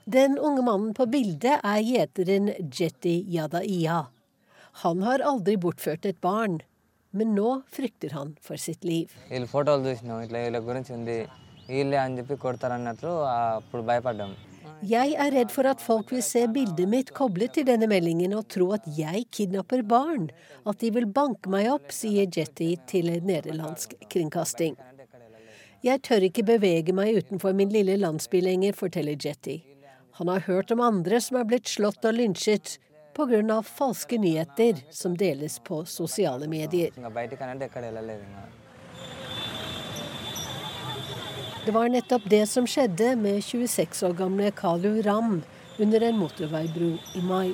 Den unge mannen på bildet er gjeteren Jetty Yadaiya. Han har aldri bortført et barn, men nå frykter han for sitt liv. Jeg er redd for at folk vil se bildet mitt koblet til denne meldingen og tro at jeg kidnapper barn. At de vil banke meg opp, sier Jetty til nederlandsk kringkasting. Jeg tør ikke bevege meg utenfor min lille landsby lenger, forteller Jetty. Han har hørt om andre som er blitt slått og lynsjet pga. falske nyheter som deles på sosiale medier. Det var nettopp det som skjedde med 26 år gamle Kalu Ram under en motorveibro i mai.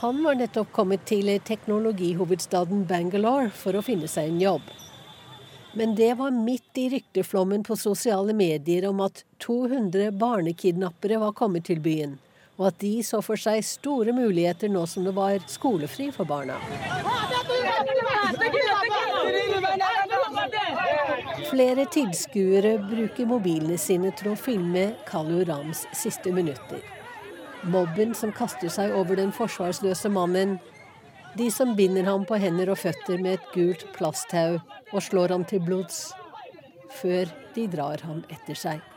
Han var nettopp kommet til teknologihovedstaden Bangalore for å finne seg en jobb. Men det var midt i rykteflommen på sosiale medier om at 200 barnekidnappere var kommet til byen, og at de så for seg store muligheter nå som det var skolefri for barna. Flere tilskuere bruker mobilene sine til å filme Kalu Rams siste minutter. Mobben som kaster seg over den forsvarsløse mannen, de som binder ham på hender og føtter med et gult plasttau og slår ham til blods, før de drar ham etter seg.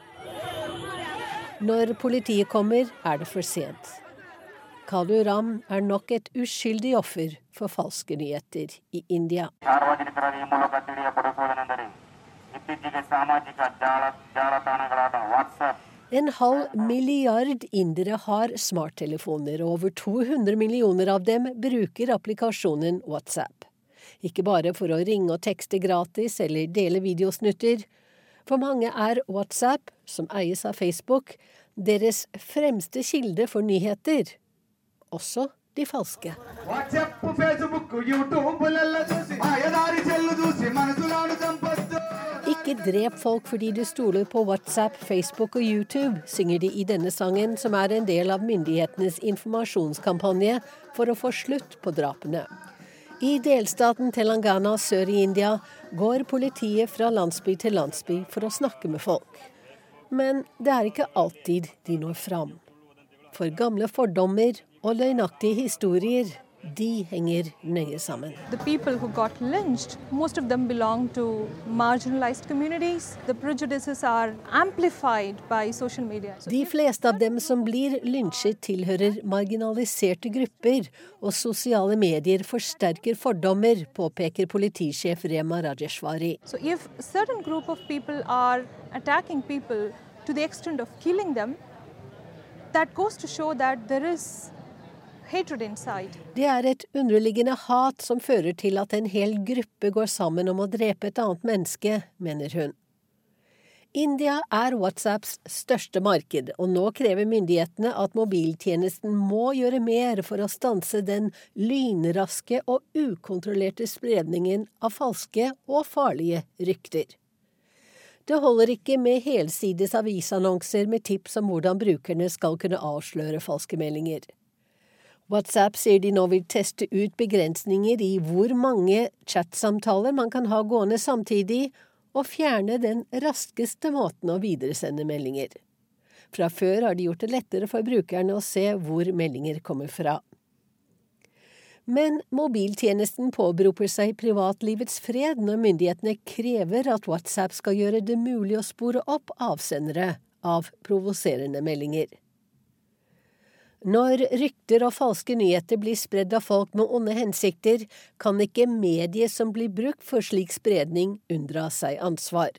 Når politiet kommer, er det for sent. Kalu Ram er nok et uskyldig offer for falske nyheter i India. En halv milliard indere har smarttelefoner, og over 200 millioner av dem bruker applikasjonen WhatsApp. Ikke bare for å ringe og tekste gratis eller dele videosnutter. For mange er WhatsApp, som eies av Facebook, deres fremste kilde for nyheter. Også de falske. Ikke drep folk fordi du stoler på WhatsApp, Facebook og YouTube, synger de i denne sangen, som er en del av myndighetenes informasjonskampanje for å få slutt på drapene. I delstaten Telangana sør i India går politiet fra landsby til landsby for å snakke med folk. Men det er ikke alltid de når fram. For gamle fordommer og løgnaktige historier de henger nøye sammen. Lynched, De fleste av dem som blir lynsjet, tilhører marginaliserte grupper, og sosiale medier forsterker fordommer, påpeker politisjef Rema Rajeshwari. So if certain group of people are attacking people to the extent of killing them, that goes to show that there is det er et underliggende hat som fører til at en hel gruppe går sammen om å drepe et annet menneske, mener hun. India er WhatsApps største marked, og nå krever myndighetene at mobiltjenesten må gjøre mer for å stanse den lynraske og ukontrollerte spredningen av falske og farlige rykter. Det holder ikke med helsides avisannonser med tips om hvordan brukerne skal kunne avsløre falske meldinger. WhatsApp sier de nå vil teste ut begrensninger i hvor mange chatsamtaler man kan ha gående samtidig, og fjerne den raskeste måten å videresende meldinger. Fra før har de gjort det lettere for brukerne å se hvor meldinger kommer fra. Men mobiltjenesten påberoper seg privatlivets fred når myndighetene krever at WhatsApp skal gjøre det mulig å spore opp avsendere av provoserende meldinger. Når rykter og falske nyheter blir spredd av folk med onde hensikter, kan ikke mediet som blir brukt for slik spredning, unndra seg ansvar.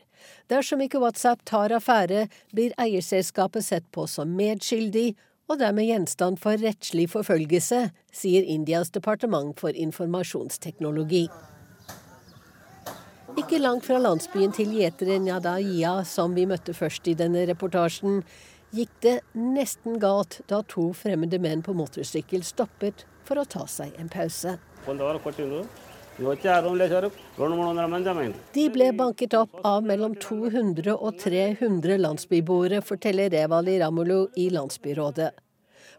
Dersom ikke WhatsApp tar affære, blir eierselskapet sett på som medskyldig og dermed gjenstand for rettslig forfølgelse, sier Indias departement for informasjonsteknologi. Ikke langt fra landsbyen til gjeteren Yadaiya, som vi møtte først i denne reportasjen, gikk det nesten galt da to fremmede menn på motorsykkel stoppet for å ta seg en pause. De ble banket opp av mellom 200 og 300 landsbyboere, forteller Revali Ramulu i landsbyrådet.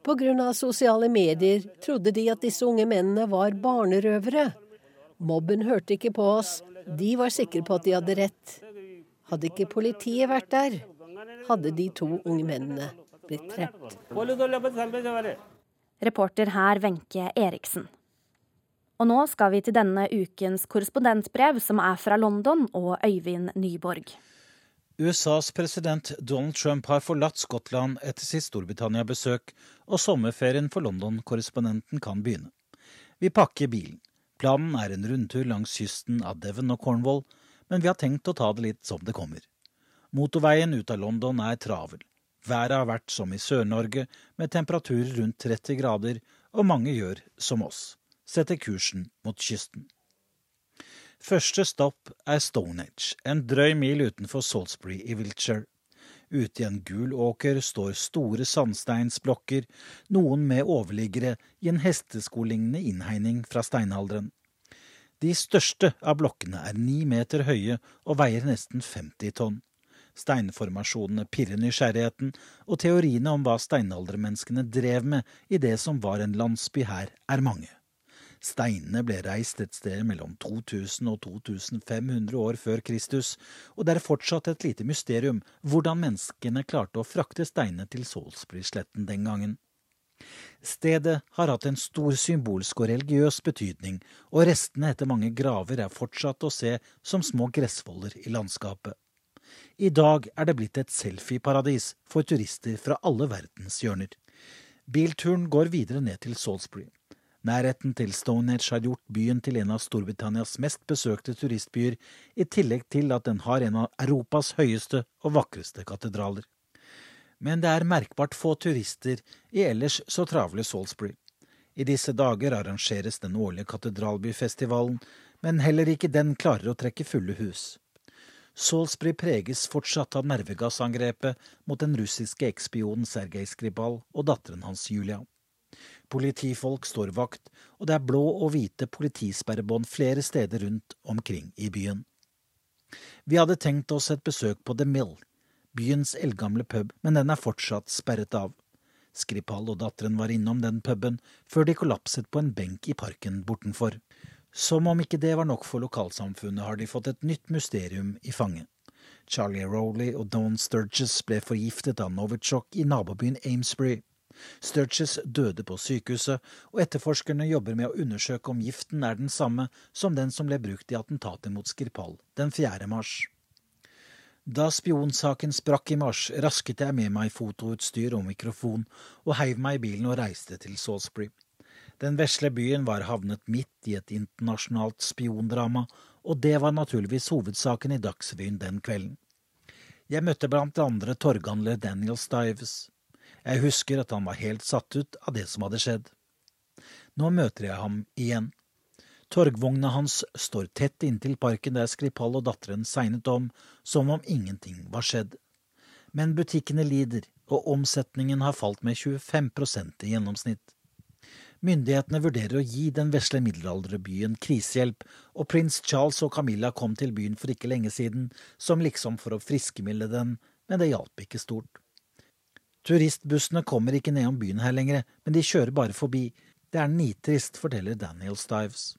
Pga. sosiale medier trodde de at disse unge mennene var barnerøvere. Mobben hørte ikke på oss, de var sikre på at de hadde rett. Hadde ikke politiet vært der, hadde de to unge mennene blitt drept. Reporter her Wenche Eriksen. Og nå skal vi til denne ukens korrespondentbrev, som er fra London og Øyvind Nyborg. USAs president Donald Trump har forlatt Skottland etter sitt Storbritannia-besøk, og sommerferien for London-korrespondenten kan begynne. Vi pakker bilen. Planen er en rundtur langs kysten av Devon og Cornwall, men vi har tenkt å ta det litt som det kommer. Motorveien ut av London er travel. Været har vært som i Sør-Norge, med temperaturer rundt 30 grader, og mange gjør som oss, setter kursen mot kysten. Første stopp er Stonehenge, en drøy mil utenfor Salisbury i Wiltshire. Ute i en gul åker står store sandsteinsblokker, noen med overliggere i en hesteskolignende innhegning fra steinalderen. De største av blokkene er ni meter høye og veier nesten 50 tonn. Steinformasjonene pirrer nysgjerrigheten, og teoriene om hva steinaldermenneskene drev med i det som var en landsby her, er mange. Steinene ble reist et sted mellom 2000 og 2500 år før Kristus, og det er fortsatt et lite mysterium hvordan menneskene klarte å frakte steinene til Salisbury-sletten den gangen. Stedet har hatt en stor symbolsk og religiøs betydning, og restene etter mange graver er fortsatt å se som små gressvoller i landskapet. I dag er det blitt et selfieparadis for turister fra alle verdens hjørner. Bilturen går videre ned til Salisbury. Nærheten til Stonehenge har gjort byen til en av Storbritannias mest besøkte turistbyer, i tillegg til at den har en av Europas høyeste og vakreste katedraler. Men det er merkbart få turister i ellers så travle Salisbury. I disse dager arrangeres den årlige katedralbyfestivalen, men heller ikke den klarer å trekke fulle hus. Salisbury preges fortsatt av nervegassangrepet mot den russiske ekspionen Sergej Skripal og datteren hans Julia. Politifolk står vakt, og det er blå og hvite politisperrebånd flere steder rundt omkring i byen. Vi hadde tenkt oss et besøk på The Mill, byens eldgamle pub, men den er fortsatt sperret av. Skripal og datteren var innom den puben før de kollapset på en benk i parken bortenfor. Som om ikke det var nok for lokalsamfunnet, har de fått et nytt mysterium i fanget. Charlie Rowley og Dawn Sturges ble forgiftet av Novichok i nabobyen Amesbury. Sturges døde på sykehuset, og etterforskerne jobber med å undersøke om giften er den samme som den som ble brukt i attentatet mot Skripal den 4. mars. Da spionsaken sprakk i mars, rasket jeg med meg fotoutstyr og mikrofon og heiv meg i bilen og reiste til Salisbury. Den vesle byen var havnet midt i et internasjonalt spiondrama, og det var naturligvis hovedsaken i Dagsrevyen den kvelden. Jeg møtte blant andre torghandler Daniel Stives. Jeg husker at han var helt satt ut av det som hadde skjedd. Nå møter jeg ham igjen. Torgvogna hans står tett inntil parken der Skripal og datteren segnet om, som om ingenting var skjedd. Men butikkene lider, og omsetningen har falt med 25% i gjennomsnitt. Myndighetene vurderer å gi den vesle middelalderbyen krisehjelp, og prins Charles og Camilla kom til byen for ikke lenge siden, som liksom for å friskmilde den, men det hjalp ikke stort. Turistbussene kommer ikke nedom byen her lenger, men de kjører bare forbi. Det er nitrist, forteller Daniel Stives.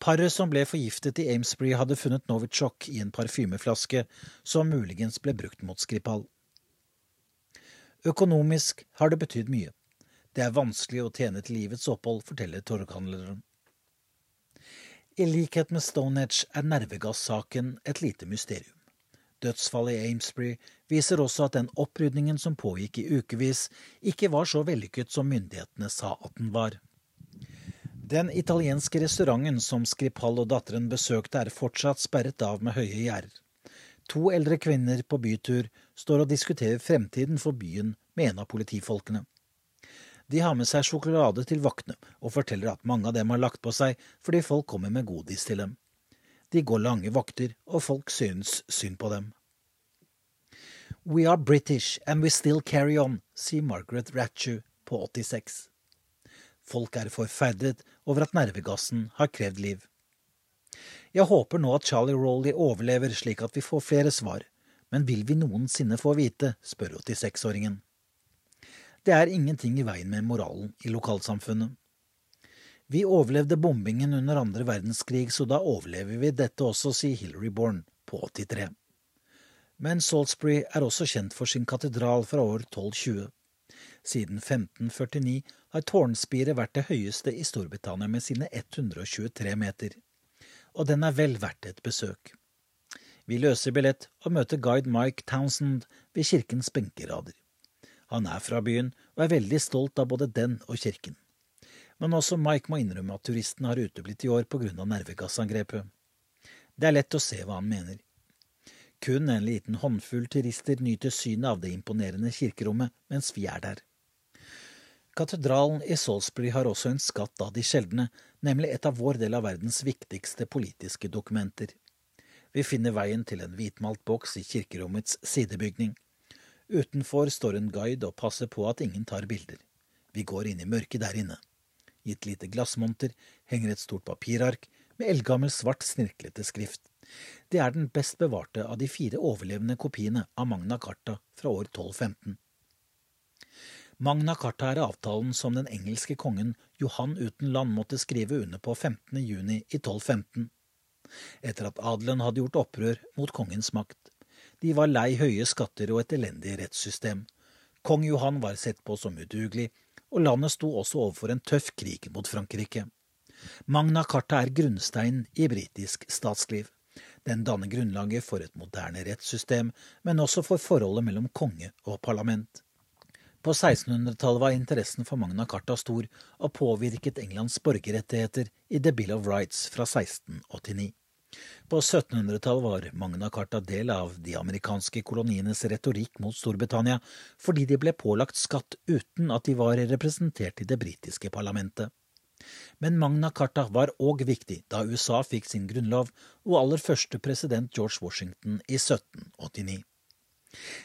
Paret som ble forgiftet i Amesbury, hadde funnet Novichok i en parfymeflaske som muligens ble brukt mot Skripal. Økonomisk har det betydd mye. Det er vanskelig å tjene til livets opphold, forteller torghandleren. I likhet med Stonehenge er nervegassaken et lite mysterium. Dødsfallet i Amesbury viser også at den opprydningen som pågikk i ukevis, ikke var så vellykket som myndighetene sa at den var. Den italienske restauranten som Skripal og datteren besøkte, er fortsatt sperret av med høye gjerder. To eldre kvinner på bytur står og diskuterer fremtiden for byen med en av politifolkene. De har med seg sjokolade til vaktene og forteller at mange av dem har lagt på seg fordi folk kommer med godis til dem. De går lange vakter, og folk synes synd på dem. We are British and we still carry on, sier Margaret Ratchew på 86. Folk er forferdet over at nervegassen har krevd liv. Jeg håper nå at Charlie Rowley overlever slik at vi får flere svar, men vil vi noensinne få vite, spør 86-åringen. Det er ingenting i veien med moralen i lokalsamfunnet. Vi overlevde bombingen under andre verdenskrig, så da overlever vi dette også, sier Hilary Bourne på 83. Men Salisbury er også kjent for sin katedral fra år 1220. Siden 1549 har tårnspiret vært det høyeste i Storbritannia med sine 123 meter. Og den er vel verdt et besøk. Vi løser billett og møter guide Mike Townsend ved kirkens benkerader. Han er fra byen og er veldig stolt av både den og kirken. Men også Mike må innrømme at turistene har uteblitt i år pga. nervegassangrepet. Det er lett å se hva han mener. Kun en liten håndfull turister nyter synet av det imponerende kirkerommet mens vi er der. Katedralen i Salisbury har også en skatt av de sjeldne, nemlig et av vår del av verdens viktigste politiske dokumenter. Vi finner veien til en hvitmalt boks i kirkerommets sidebygning. Utenfor står en guide og passer på at ingen tar bilder. Vi går inn i mørket der inne. I et lite glassmonter henger et stort papirark med eldgammel, svart, snirklete skrift. Det er den best bevarte av de fire overlevende kopiene av Magna Carta fra år 1215. Magna Carta er avtalen som den engelske kongen Johan uten land måtte skrive under på 15. juni i 1215, etter at adelen hadde gjort opprør mot kongens makt. De var lei høye skatter og et elendig rettssystem. Kong Johan var sett på som udugelig, og landet sto også overfor en tøff krig mot Frankrike. Magna Carta er grunnsteinen i britisk statsliv. Den danner grunnlaget for et moderne rettssystem, men også for forholdet mellom konge og parlament. På 1600-tallet var interessen for Magna Carta stor og påvirket Englands borgerrettigheter i The Bill of Rights fra 1689. På 1700-tallet var Magna Carta del av de amerikanske kolonienes retorikk mot Storbritannia, fordi de ble pålagt skatt uten at de var representert i det britiske parlamentet. Men Magna Carta var òg viktig da USA fikk sin grunnlov og aller første president George Washington i 1789.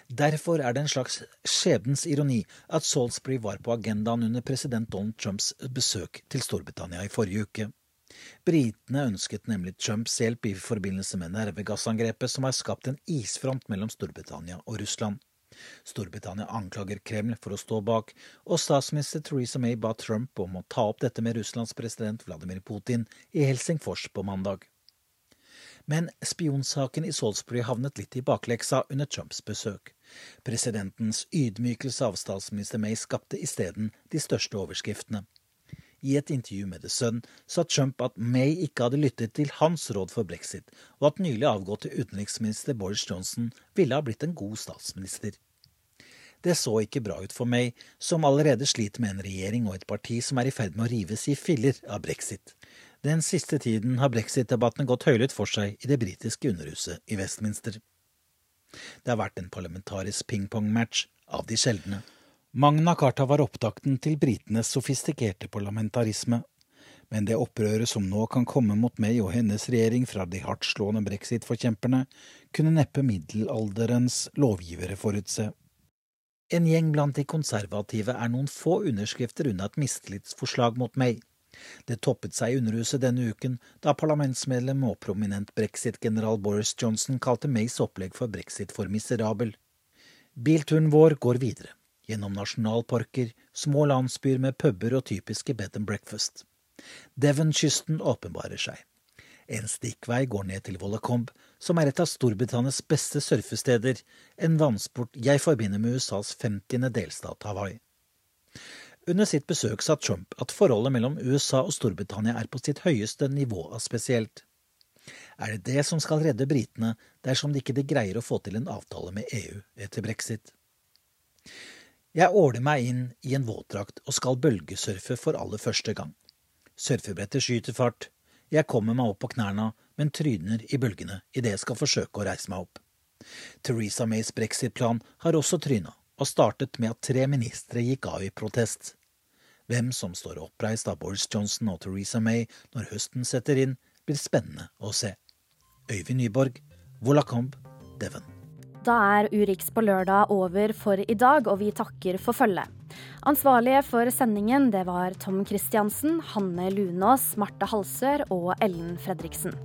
Derfor er det en slags skjebnens ironi at Salisbury var på agendaen under president Donald Trumps besøk til Storbritannia i forrige uke. Britene ønsket nemlig Trumps hjelp i forbindelse med nervegassangrepet som har skapt en isfront mellom Storbritannia og Russland. Storbritannia anklager Kreml for å stå bak, og statsminister Theresa May ba Trump om å ta opp dette med Russlands president Vladimir Putin i Helsingfors på mandag. Men spionsaken i Salisbury havnet litt i bakleksa under Trumps besøk. Presidentens ydmykelse av statsminister May skapte isteden de største overskriftene. I et intervju med The Sun sa Trump at May ikke hadde lyttet til hans råd for brexit, og at nylig avgåtte utenriksminister Boris Johnson ville ha blitt en god statsminister. Det så ikke bra ut for May, som allerede sliter med en regjering og et parti som er i ferd med å rives i filler av brexit. Den siste tiden har brexit-debatten gått høylytt for seg i det britiske underhuset i Westminster. Det har vært en parlamentarisk pingpong-match av de sjeldne. Magna Carta var opptakten til britenes sofistikerte parlamentarisme. Men det opprøret som nå kan komme mot meg og hennes regjering fra de hardtslående brexit-forkjemperne, kunne neppe middelalderens lovgivere forutse. En gjeng blant de konservative er noen få underskrifter unna et mistillitsforslag mot meg. Det toppet seg i Underhuset denne uken da parlamentsmedlem og prominent brexit-general Boris Johnson kalte Mays opplegg for brexit for miserabel. Bilturen vår går videre, gjennom nasjonalparker, små landsbyer med puber og typiske bed and breakfast. Devon-kysten åpenbarer seg. En stikkvei går ned til Wollacombe, som er et av Storbritannias beste surfesteder, en vannsport jeg forbinder med USAs 50. delstat Hawaii. Under sitt besøk sa Trump at forholdet mellom USA og Storbritannia er på sitt høyeste nivå av spesielt. Er det det som skal redde britene dersom de ikke greier å få til en avtale med EU etter brexit? Jeg åler meg inn i en våtdrakt og skal bølgesurfe for aller første gang. Surfebrettet skyter fart. Jeg kommer meg opp på knærne, men tryner i bølgene idet jeg skal forsøke å reise meg opp. Theresa Mays brexit-plan har også tryna og startet med at tre ministre gikk av i protest. Hvem som står oppreist av Boris Johnson og Theresa May når høsten setter inn, blir spennende å se. Øyvind Nyborg, Volacombe, Devon. Da er Urix på lørdag over for i dag, og vi takker for følget. Ansvarlige for sendingen det var Tom Christiansen, Hanne Lunås, Marte Halsør og Ellen Fredriksen.